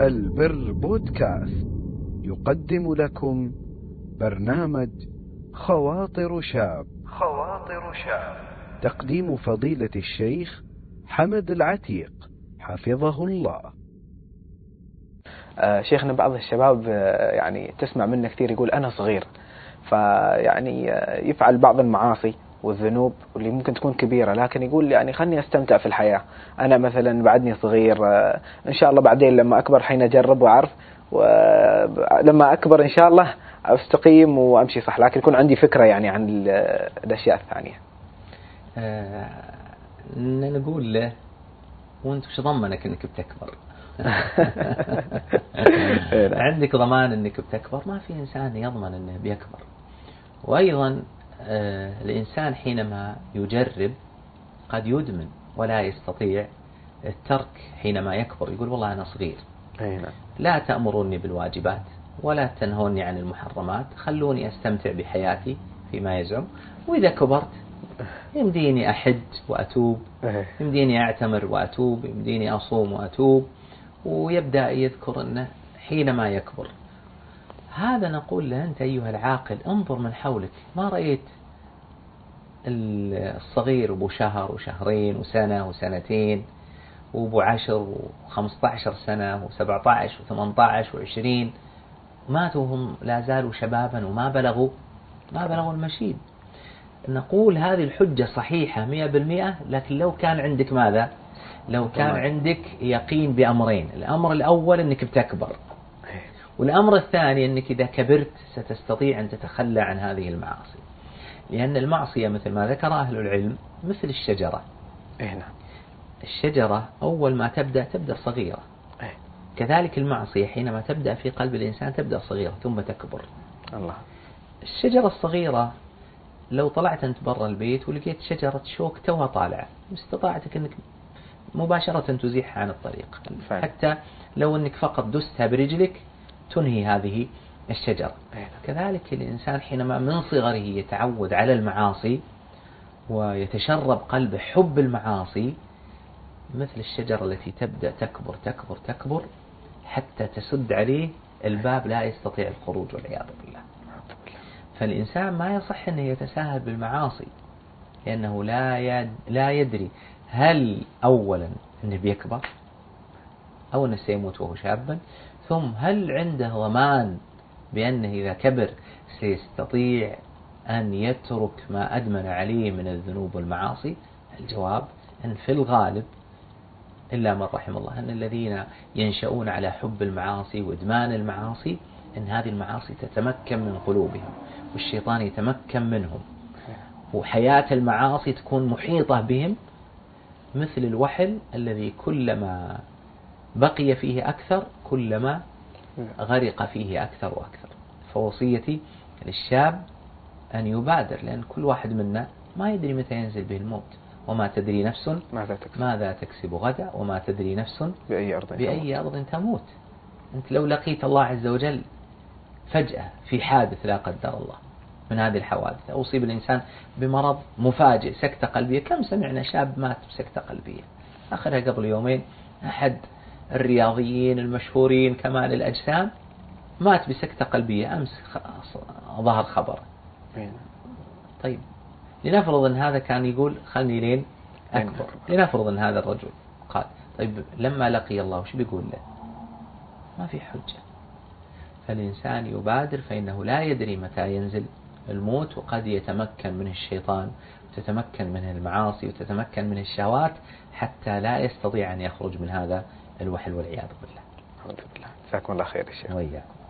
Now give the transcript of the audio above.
البر بودكاست. يقدم لكم برنامج خواطر شاب. خواطر شاب. تقديم فضيلة الشيخ حمد العتيق. حفظه الله. آه، شيخنا بعض الشباب آه، يعني تسمع منه كثير يقول أنا صغير. فيعني آه، يفعل بعض المعاصي. والذنوب واللي ممكن تكون كبيرة. لكن يقول يعني خلني أستمتع في الحياة. أنا مثلا بعدني صغير إن شاء الله بعدين لما أكبر حين أجرب وأعرف ولما أكبر إن شاء الله أستقيم وأمشي صح. لكن يكون عندي فكرة يعني عن الأشياء الثانية. آه نقول له وأنت وش ضمنك إنك بتكبر؟ عندك ضمان إنك بتكبر؟ ما في إنسان يضمن إنه بيكبر. وأيضا آه الإنسان حينما يجرب قد يدمن ولا يستطيع الترك حينما يكبر. يقول والله أنا صغير. نعم. لا تأمروني بالواجبات ولا تنهوني عن المحرمات. خلوني أستمتع بحياتي فيما يزعم. وإذا كبرت يمديني أحج وأتوب. يمديني أعتمر وأتوب. يمديني أصوم وأتوب. ويبدأ يذكر أنه حينما يكبر هذا نقول له أنت أيها العاقل انظر من حولك. ما رأيت الصغير أبو شهر وشهرين وسنة وسنتين وأبو عشر وخمسة عشر سنة وسبعة عشر وثمانية عشر وعشرين؟ ماتوا هم لا زالوا شبابا وما بلغوا ما بلغوا المشيب نقول هذه الحجة صحيحة مئة بالمئة لكن لو كان عندك ماذا؟ لو كان. عندك يقين بأمرين. الأمر الأول أنك بتكبر. والأمر الثاني أنك إذا كبرت ستستطيع أن تتخلى عن هذه المعاصي. لأن المعصية مثل ما ذكر أهل العلم مثل الشجرة. إيه نعم. الشجرة أول ما تبدأ تبدأ صغيرة. إيه. كذلك المعصية حينما تبدأ في قلب الإنسان تبدأ صغيرة ثم تكبر. الله. الشجرة الصغيرة لو طلعت أنت برا البيت ولقيت شجرة شوك توها طالعة استطاعتك أنك مباشرة تزيحها عن الطريق. فعلا. حتى لو أنك فقط دستها برجلك تنهي هذه الشجرة. كذلك الإنسان حينما من صغره يتعود على المعاصي ويتشرب قلبه حب المعاصي مثل الشجرة التي تبدأ تكبر تكبر تكبر حتى تسد عليه الباب لا يستطيع الخروج والعياذ بالله فالإنسان ما يصح أنه يتساهل بالمعاصي لأنه لا لا يدري هل أولا أنه بيكبر أو أنه سيموت وهو شابا ثم هل عنده ضمان بأنه إذا كبر سيستطيع أن يترك ما أدمن عليه من الذنوب والمعاصي؟ الجواب أن في الغالب إلا من رحم الله أن الذين ينشؤون على حب المعاصي وإدمان المعاصي أن هذه المعاصي تتمكن من قلوبهم والشيطان يتمكن منهم. وحياة المعاصي تكون محيطة بهم مثل الوحل الذي كلما بقي فيه أكثر كلما غرق فيه أكثر وأكثر. فوصيتي للشاب أن يبادر لأن كل واحد منا ما يدري متى ينزل به الموت. وما تدري نفس ماذا تكسب, ماذا تكسب غدا وما تدري نفس بأي أرض بأي أرض تموت. أنت لو لقيت الله عز وجل فجأة في حادث لا قدر الله من هذه الحوادث أو أصيب الإنسان بمرض مفاجئ سكتة قلبية. كم سمعنا شاب مات بسكتة قلبية؟ آخرها قبل يومين أحد الرياضيين المشهورين كمال الأجسام مات بسكتة قلبية أمس ظهر خبر. طيب. لنفرض أن هذا كان يقول خلني لين أكبر. لنفرض أن هذا الرجل قال طيب لما لقي الله وش بيقول له؟ ما في حجة. فالإنسان يبادر فإنه لا يدري متى ينزل الموت وقد يتمكن منه الشيطان وتتمكن منه المعاصي وتتمكن منه الشهوات حتى لا يستطيع أن يخرج من هذا الوحل والعياذ بالله. الحمد لله. جزاكم الله خير الشيخ وإياكم.